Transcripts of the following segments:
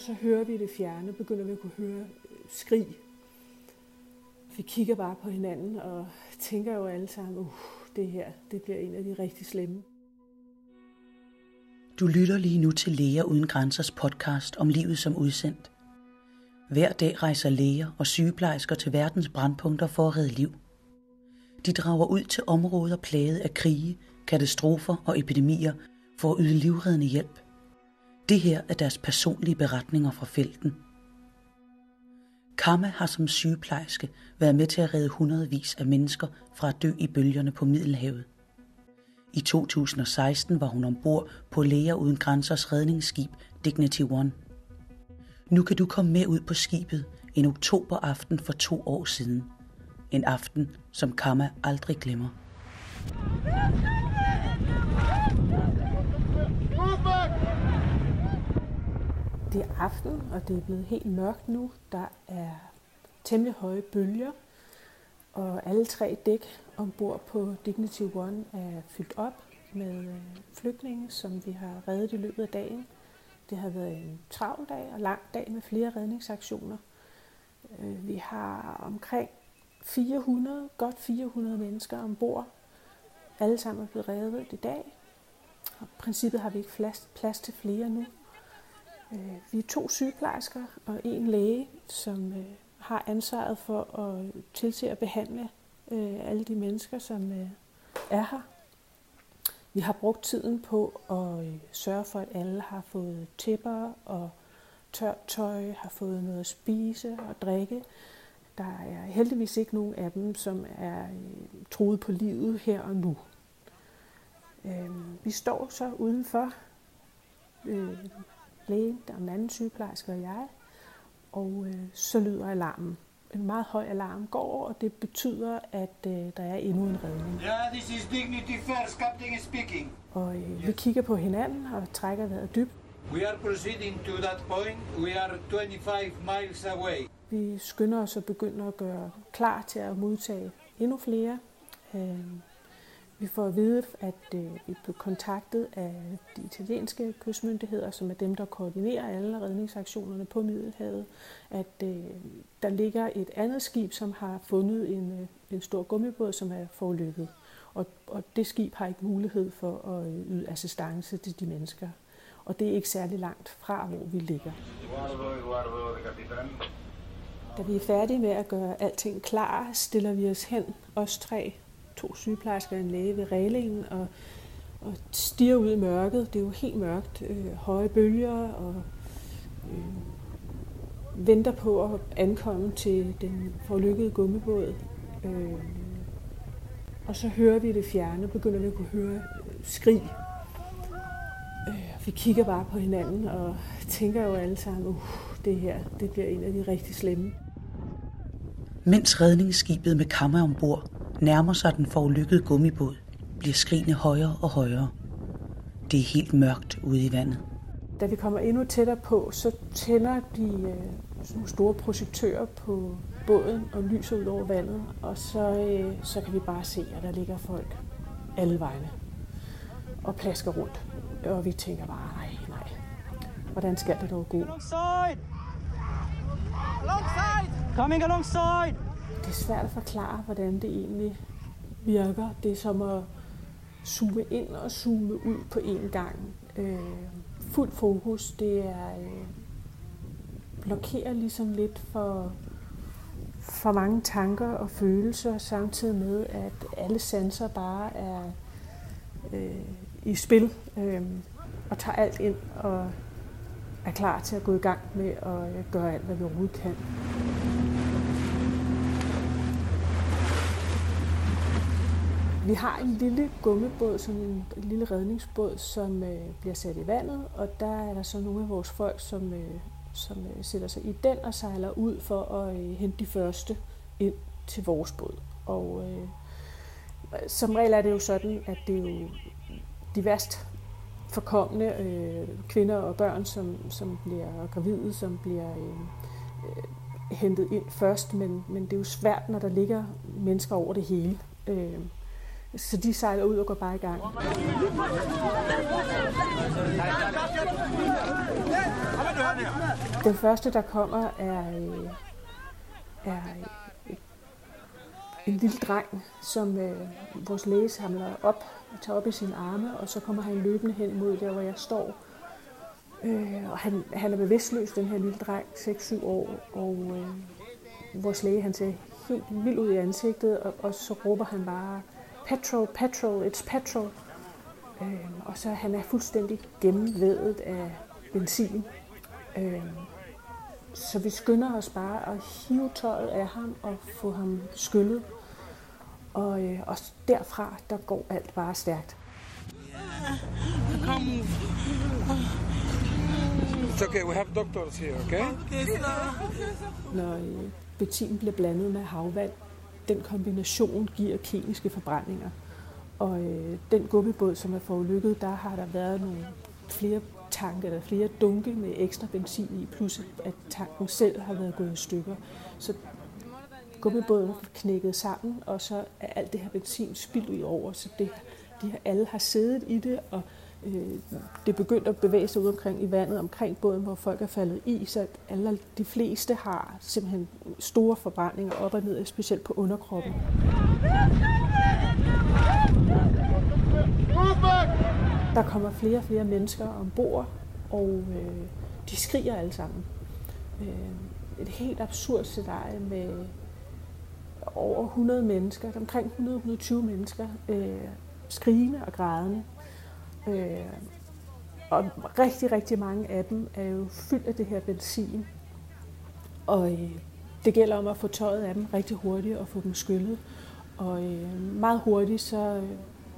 Og så hører vi det fjerne, begynder vi at kunne høre øh, skrig. Vi kigger bare på hinanden og tænker jo alle sammen, uh, det her, det bliver en af de rigtig slemme. Du lytter lige nu til Læger Uden Grænsers podcast om livet som udsendt. Hver dag rejser læger og sygeplejersker til verdens brandpunkter for at redde liv. De drager ud til områder plaget af krige, katastrofer og epidemier for at yde livreddende hjælp. Det her er deres personlige beretninger fra felten. Kamma har som sygeplejerske været med til at redde hundredvis af mennesker fra at dø i bølgerne på Middelhavet. I 2016 var hun ombord på Læger Uden Grænsers redningsskib Dignity One. Nu kan du komme med ud på skibet en oktoberaften for to år siden. En aften, som Kamma aldrig glemmer. Det er aften, og det er blevet helt mørkt nu. Der er temmelig høje bølger, og alle tre dæk ombord på Dignity One er fyldt op med øh, flygtninge, som vi har reddet i løbet af dagen. Det har været en travl dag og lang dag med flere redningsaktioner. Øh, vi har omkring 400, godt 400 mennesker ombord. Alle sammen er blevet reddet i dag. Og i princippet har vi ikke plads, plads til flere nu. Øh, vi er to sygeplejersker og en læge, som øh, har ansvaret for at tilse og behandle øh, alle de mennesker, som er her. Vi har brugt tiden på at sørge for, at alle har fået tæpper og tørt tøj, har fået noget at spise og drikke. Der er heldigvis ikke nogen af dem, som er troet på livet her og nu. Vi står så udenfor lægen, der er en anden sygeplejerske og jeg, og øh, så lyder alarmen. En meget høj alarm går, og det betyder, at øh, der er endnu en redning. Yeah, this is Dignity First, Captain speaking. Og øh, yes. vi kigger på hinanden og trækker vejret dybt. We are proceeding to that point. We are 25 miles away. Vi skynder os og begynder at gøre klar til at modtage endnu flere. Øh, vi får at vide, at øh, vi blev kontaktet af de italienske kystmyndigheder, som er dem, der koordinerer alle redningsaktionerne på Middelhavet, at øh, der ligger et andet skib, som har fundet en, øh, en stor gummibåd, som er forlykket. Og, og det skib har ikke mulighed for at øh, yde assistance til de mennesker. Og det er ikke særlig langt fra, hvor vi ligger. Da vi er færdige med at gøre alting klar, stiller vi os hen, os tre to sygeplejersker og en læge ved reglingen og, og stiger ud i mørket. Det er jo helt mørkt. Øh, høje bølger og øh, venter på at ankomme til den forlykkede gummibåd. Øh, og så hører vi det fjerne, begynder vi at kunne høre øh, skrig. Øh, vi kigger bare på hinanden og tænker jo alle sammen, uh, det her, det bliver en af de rigtig slemme. Mens redningsskibet med kammer ombord nærmer sig den forulykkede gummibåd, bliver skrigene højere og højere. Det er helt mørkt ude i vandet. Da vi kommer endnu tættere på, så tænder de øh, sådan store projektører på båden og lyser ud over vandet, og så, øh, så kan vi bare se, at der ligger folk alle vegne og plasker rundt. Og vi tænker bare, nej, nej, hvordan skal det dog gå? Alongside! Alongside! Coming alongside! Det er svært at forklare, hvordan det egentlig virker. Det er som at zoome ind og zoome ud på én gang. Øh, fuld fokus, det er øh, blokerer ligesom lidt for, for mange tanker og følelser, samtidig med, at alle sanser bare er øh, i spil øh, og tager alt ind og er klar til at gå i gang med at øh, gøre alt, hvad vi overhovedet kan. Vi har en lille gummibåd, som en, lille redningsbåd, som øh, bliver sat i vandet, og der er der så nogle af vores folk, som, øh, som øh, sætter sig i den og sejler ud for at øh, hente de første ind til vores båd. Og øh, som regel er det jo sådan, at det er jo de værst forkommende øh, kvinder og børn, som, som bliver gravide, som bliver øh, øh, hentet ind først, men, men det er jo svært, når der ligger mennesker over det hele. Øh, så de sejler ud og går bare i gang. Den første, der kommer, er, øh, er en lille dreng, som øh, vores læge samler op og tager op i sine arme, og så kommer han løbende hen mod der, hvor jeg står. Øh, og han, han er bevidstløs, den her lille dreng, 6-7 år, og øh, vores læge, han ser helt vild ud i ansigtet, og, og så råber han bare, petrol, petrol, it's petrol. Øh, og så han er fuldstændig gennemvædet af benzin. Øh, så vi skynder os bare at hive tøjet af ham og få ham skyllet. Og, øh, og derfra, der går alt bare stærkt. Move. It's okay, we have doctors here, okay? Okay, Når øh, benzin bliver blandet med havvand, den kombination giver kemiske forbrændinger. Og øh, den gummibåd, som er forulykket, der har der været nogle flere tanke eller flere dunke med ekstra benzin i, plus at tanken selv har været gået i stykker. Så gummibåden knækket sammen, og så er alt det her benzin spildt ud over, så det, de alle har siddet i det, og øh, det begyndte begyndt at bevæge sig ud omkring i vandet omkring båden, hvor folk er faldet i, så alle, de fleste har simpelthen store forbrændinger op og ned, specielt på underkroppen. Der kommer flere og flere mennesker ombord, og øh, de skriger alle sammen. Øh, et helt absurd scenarie med over 100 mennesker, omkring 100-120 mennesker, øh, skrigende og grædende. Øh, og rigtig, rigtig mange af dem er jo fyldt af det her benzin. Og øh, det gælder om at få tøjet af dem rigtig hurtigt og få dem skyllet. Og øh, meget hurtigt så øh,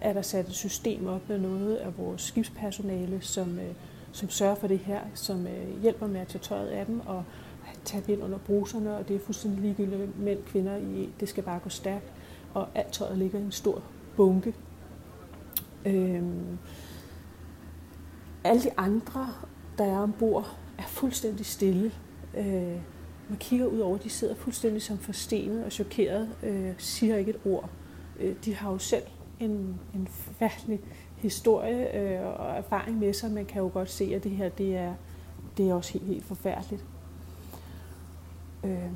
er der sat et system op med noget af vores skibspersonale, som, øh, som sørger for det her, som øh, hjælper med at tage tøjet af dem og tage dem ind under bruserne, og det er fuldstændig ligegyldigt mænd, kvinder i, det skal bare gå stærkt, og alt tøjet ligger i en stor bunke. Øhm, alle de andre, der er ombord, er fuldstændig stille. Øh, man kigger ud over, de sidder fuldstændig som forstenet og chokeret, øh, siger ikke et ord. Øh, de har jo selv en, en forfærdelig historie øh, og erfaring med sig. Man kan jo godt se, at det her det er, det er også helt, helt forfærdeligt. Øh,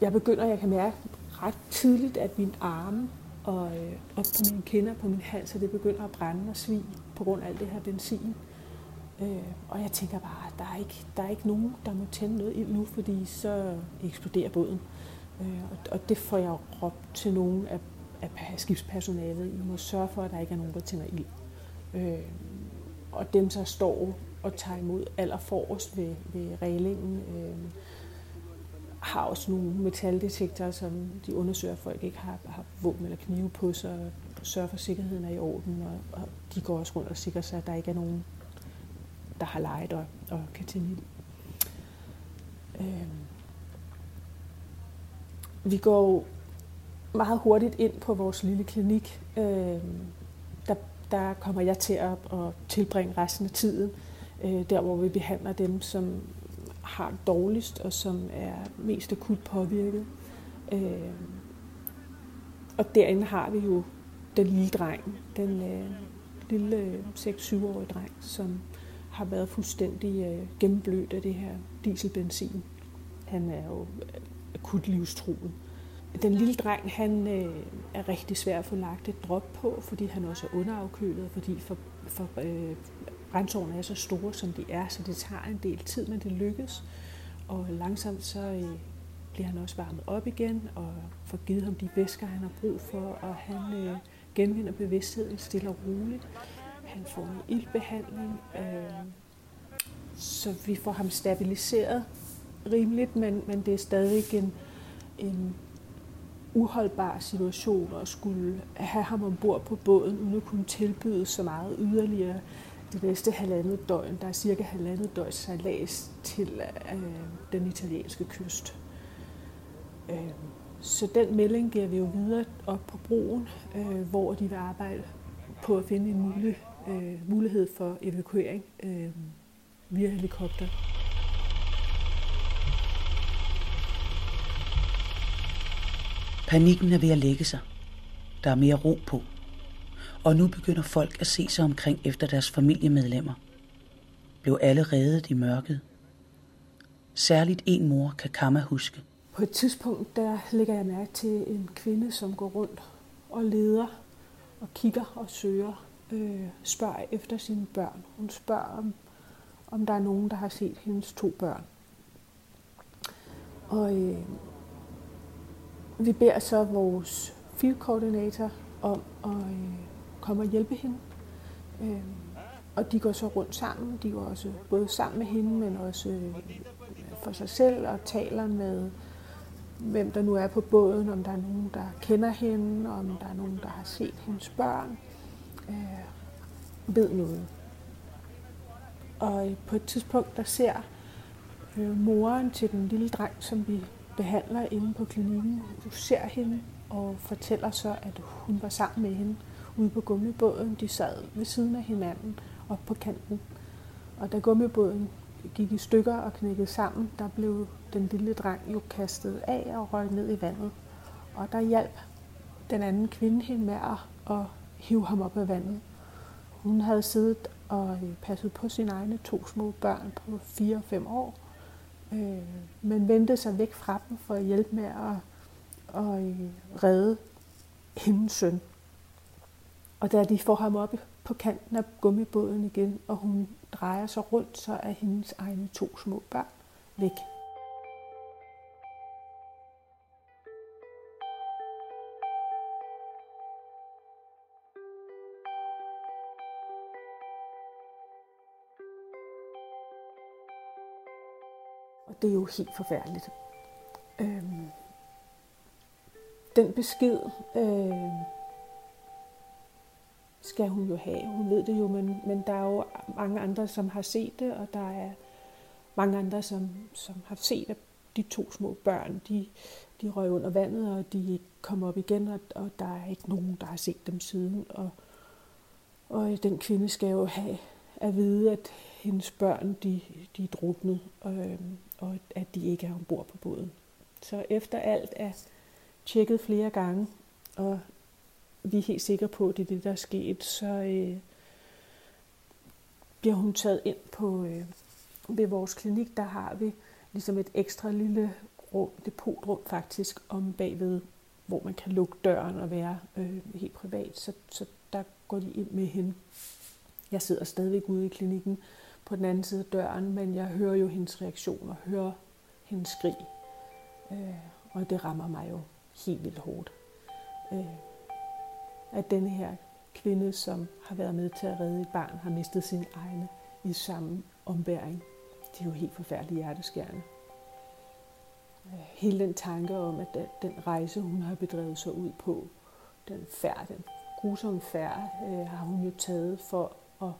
jeg begynder, jeg kan mærke ret tidligt, at min arme og, øh, og på mine kinder, på min hals, og det begynder at brænde og svige på grund af alt det her benzin. Øh, og jeg tænker bare, at der er, ikke, der er ikke nogen, der må tænde noget ild nu, fordi så eksploderer båden. Øh, og, og det får jeg råbt til nogen af af skibspersonalet. I må sørge for, at der ikke er nogen, der tænder ild. Øh, og dem, der står og tager imod allerforrest ved, ved reglingen, øh, har også nogle metaldetektorer, som de undersøger, at folk ikke har, har våben eller knive på sig, og sørger for, at sikkerheden er i orden, og, og de går også rundt og sikrer sig, at der ikke er nogen, der har leget og, og kan tænde. Øh, vi går meget hurtigt ind på vores lille klinik. Øh, der, der kommer jeg til at, at tilbringe resten af tiden, øh, der hvor vi behandler dem, som har dårligst og som er mest akut påvirket. Øh, og derinde har vi jo den lille dreng, den øh, lille øh, 6-7-årige dreng, som har været fuldstændig øh, gennemblødt af det her dieselbenzin. Han er jo øh, akut livstruet. Den lille dreng, han øh, er rigtig svær at få lagt et drop på, fordi han også er underafkølet, fordi for, for øh, brændsårene er så store, som de er, så det tager en del tid, men det lykkes. Og langsomt så øh, bliver han også varmet op igen, og får givet ham de væsker, han har brug for, og han øh, genvinder bevidstheden stille og roligt. Han får en ildbehandling, øh, så vi får ham stabiliseret rimeligt, men, men det er stadig en, en uholdbar situation at skulle have ham ombord på båden, uden at kunne tilbyde så meget yderligere det næste halvandet døgn. Der er cirka halvandet døgns sejlads til øh, den italienske kyst. Øh, så den melding giver vi jo videre op på broen, øh, hvor de vil arbejde på at finde en mulig, øh, mulighed for evakuering øh, via helikopter. Panikken er ved at lægge sig. Der er mere ro på. Og nu begynder folk at se sig omkring efter deres familiemedlemmer. blev alle reddet i mørket. Særligt en mor kan Kamma huske. På et tidspunkt, der lægger jeg mærke til en kvinde, som går rundt og leder og kigger og søger, øh, spørger efter sine børn. Hun spørger, om, om der er nogen, der har set hendes to børn. Og øh, vi beder så vores fieldkoordinator om at øh, komme og hjælpe hende. Øh, og de går så rundt sammen. De går også både sammen med hende, men også øh, for sig selv og taler med hvem der nu er på båden, om der er nogen, der kender hende, om der er nogen, der har set hendes børn, øh, ved noget. Og øh, på et tidspunkt, der ser øh, moren til den lille dreng, som vi behandler inde på klinikken, du ser hende og fortæller så, at hun var sammen med hende ude på gummibåden. De sad ved siden af hinanden op på kanten. Og da gummibåden gik i stykker og knækkede sammen, der blev den lille dreng jo kastet af og røg ned i vandet. Og der hjalp den anden kvinde hende med at, hive ham op af vandet. Hun havde siddet og øh, passet på sine egne to små børn på 4 og 5 år, øh, men vendte sig væk fra dem for at hjælpe med at, at øh, redde hendes søn. Og da de får ham op på kanten af gummibåden igen, og hun drejer sig rundt, så er hendes egne to små børn væk. Og det er jo helt forfærdeligt. Øhm, den besked øh, skal hun jo have. Hun ved det jo, men, men der er jo mange andre, som har set det, og der er mange andre, som, som har set, at de to små børn, de, de røg under vandet, og de kom op igen, og, og der er ikke nogen, der har set dem siden. Og, og den kvinde skal jo have at vide, at hendes børn, de, de er druknet, og, og at de ikke er ombord på båden. Så efter alt er tjekket flere gange, og vi er helt sikre på, at det er det, der er sket, så øh, bliver hun taget ind på øh, ved vores klinik. Der har vi ligesom et ekstra lille rum, depotrum faktisk, om bagved, hvor man kan lukke døren og være øh, helt privat. Så, så der går de ind med hende. Jeg sidder stadigvæk ude i klinikken på den anden side af døren, men jeg hører jo hendes reaktion og hører hendes skrig. Øh, og det rammer mig jo helt vildt hårdt. Øh, at denne her kvinde, som har været med til at redde et barn, har mistet sin egne i samme ombæring. Det er jo helt forfærdeligt hjerteskærende. Hele den tanke om, at den rejse, hun har bedrevet sig ud på, den færd, den grusomme færd, øh, har hun jo taget for at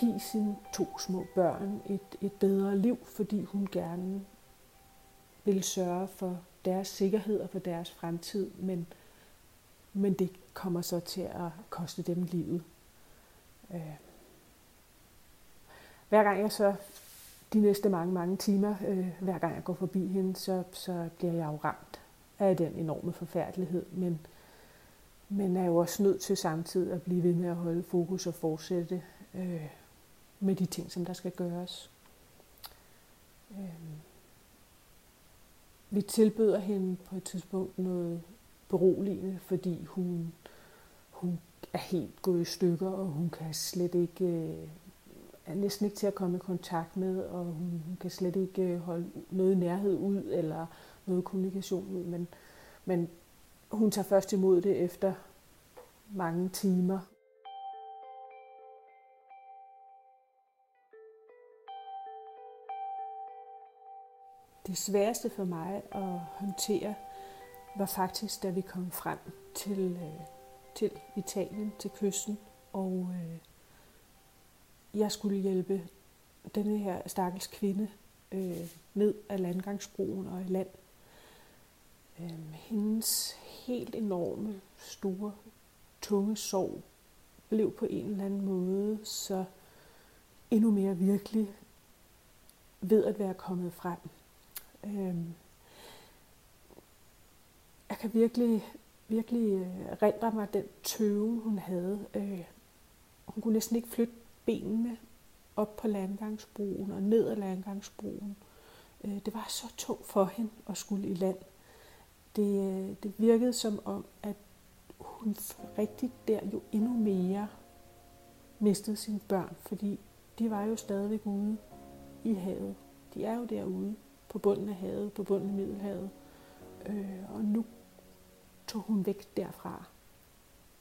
give sine to små børn et, et bedre liv, fordi hun gerne vil sørge for deres sikkerhed og for deres fremtid, men men det kommer så til at koste dem livet. Øh. Hver gang jeg så de næste mange, mange timer, øh, hver gang jeg går forbi hende, så, så bliver jeg jo ramt af den enorme forfærdelighed, men, men er jo også nødt til samtidig at blive ved med at holde fokus og fortsætte øh, med de ting, som der skal gøres. Øh. Vi tilbyder hende på et tidspunkt noget beroligende, fordi hun, hun er helt gået i stykker, og hun kan slet ikke, øh, er næsten ikke til at komme i kontakt med, og hun, hun kan slet ikke øh, holde noget nærhed ud, eller noget kommunikation ud, men, men hun tager først imod det efter mange timer. Det sværeste for mig at håndtere var faktisk, da vi kom frem til, øh, til Italien, til kysten, og øh, jeg skulle hjælpe denne her stakkels kvinde øh, ned af landgangsbroen og i land. Øh, hendes helt enorme, store, tunge sorg blev på en eller anden måde så endnu mere virkelig ved at være kommet frem. Øh, jeg kan virkelig, virkelig øh, mig den tøve, hun havde. Øh, hun kunne næsten ikke flytte benene, op på landgangsbroen og ned ad landgangsbroen. Øh, det var så tungt for hende at skulle i land. Det, øh, det virkede som om, at hun rigtig der jo endnu mere mistede sine børn, fordi de var jo stadigvæk ude i havet. De er jo derude på bunden af havet, på bunden af Middelhavet. Øh, og nu tog hun væk derfra.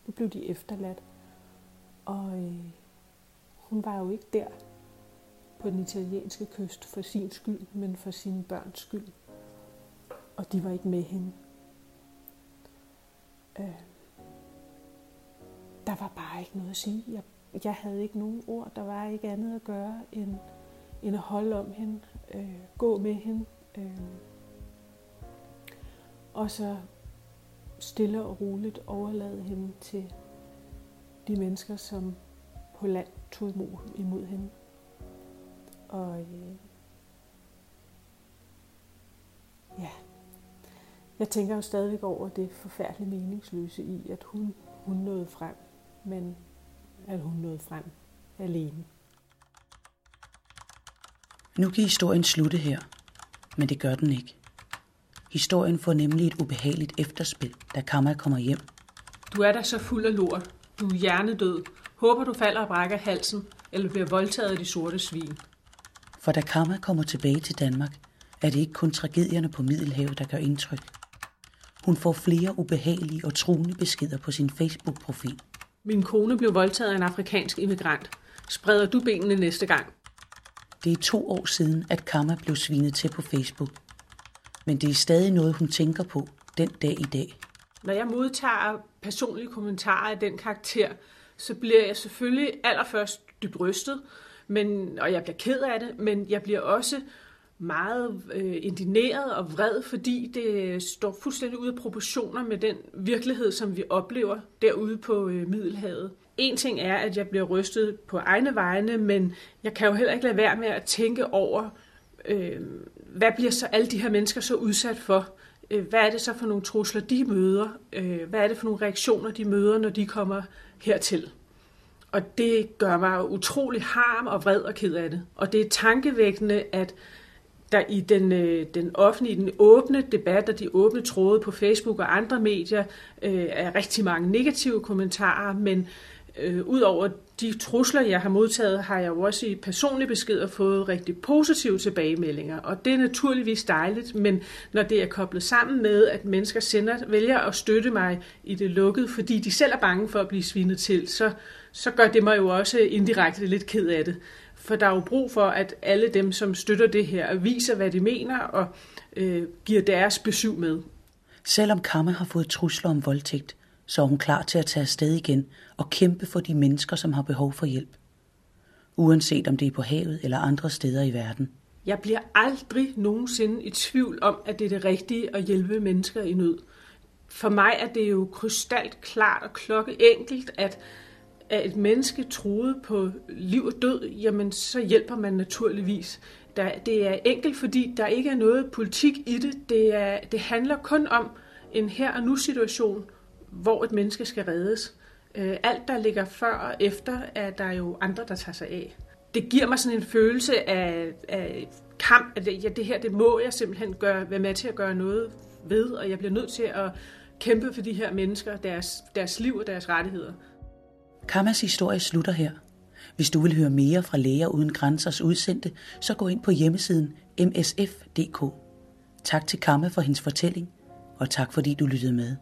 Nu blev de efterladt. Og øh, hun var jo ikke der på den italienske kyst for sin skyld, men for sine børns skyld. Og de var ikke med hende. Øh, der var bare ikke noget at sige. Jeg, jeg havde ikke nogen ord. Der var ikke andet at gøre end, end at holde om hende, øh, gå med hende. Øh, og så stille og roligt overlade hende til de mennesker, som på land tog imod, imod hende. Og øh, ja, jeg tænker jo stadigvæk over det forfærdelige meningsløse i, at hun, hun nåede frem, men at hun nåede frem alene. Nu kan historien slutte her, men det gør den ikke. Historien får nemlig et ubehageligt efterspil, da Kamma kommer hjem. Du er da så fuld af lort. Du er hjernedød. Håber, du falder og brækker halsen, eller bliver voldtaget af de sorte svin. For da Kamma kommer tilbage til Danmark, er det ikke kun tragedierne på Middelhavet, der gør indtryk. Hun får flere ubehagelige og truende beskeder på sin Facebook-profil. Min kone blev voldtaget af en afrikansk immigrant. Spreder du benene næste gang? Det er to år siden, at Kamma blev svinet til på Facebook. Men det er stadig noget, hun tænker på den dag i dag. Når jeg modtager personlige kommentarer af den karakter, så bliver jeg selvfølgelig allerførst dybt rystet, men, og jeg bliver ked af det, men jeg bliver også meget øh, indineret og vred, fordi det står fuldstændig ude af proportioner med den virkelighed, som vi oplever derude på øh, Middelhavet. En ting er, at jeg bliver rystet på egne vegne, men jeg kan jo heller ikke lade være med at tænke over, øh, hvad bliver så alle de her mennesker så udsat for? Øh, hvad er det så for nogle trusler, de møder? Øh, hvad er det for nogle reaktioner, de møder, når de kommer hertil? Og det gør mig utrolig harm og vred og ked af det. Og det er tankevækkende, at der i den, øh, den offentlige, den åbne debat og de åbne tråde på Facebook og andre medier øh, er rigtig mange negative kommentarer, men øh, udover de trusler, jeg har modtaget, har jeg jo også i personlige beskeder fået rigtig positive tilbagemeldinger. Og det er naturligvis dejligt, men når det er koblet sammen med, at mennesker sender, vælger at støtte mig i det lukkede, fordi de selv er bange for at blive svinet til, så, så gør det mig jo også indirekte lidt ked af det. For der er jo brug for, at alle dem, som støtter det her, viser, hvad de mener og øh, giver deres besøg med. Selvom Kamme har fået trusler om voldtægt, så er hun klar til at tage afsted igen og kæmpe for de mennesker, som har behov for hjælp. Uanset om det er på havet eller andre steder i verden. Jeg bliver aldrig nogensinde i tvivl om, at det er det rigtige at hjælpe mennesker i nød. For mig er det jo krystalt klart og klokke enkelt, at er et menneske troet på liv og død, jamen så hjælper man naturligvis. Der, det er enkelt, fordi der ikke er noget politik i det. Det, er, det handler kun om en her og nu situation, hvor et menneske skal reddes. Øh, alt, der ligger før og efter, er der jo andre, der tager sig af. Det giver mig sådan en følelse af, af kamp, at det, ja, det her, det må jeg simpelthen gøre, være med til at gøre noget ved, og jeg bliver nødt til at kæmpe for de her mennesker, deres, deres liv og deres rettigheder. Kammas historie slutter her. Hvis du vil høre mere fra Læger Uden Grænsers udsendte, så gå ind på hjemmesiden msf.dk. Tak til Kamma for hendes fortælling, og tak fordi du lyttede med.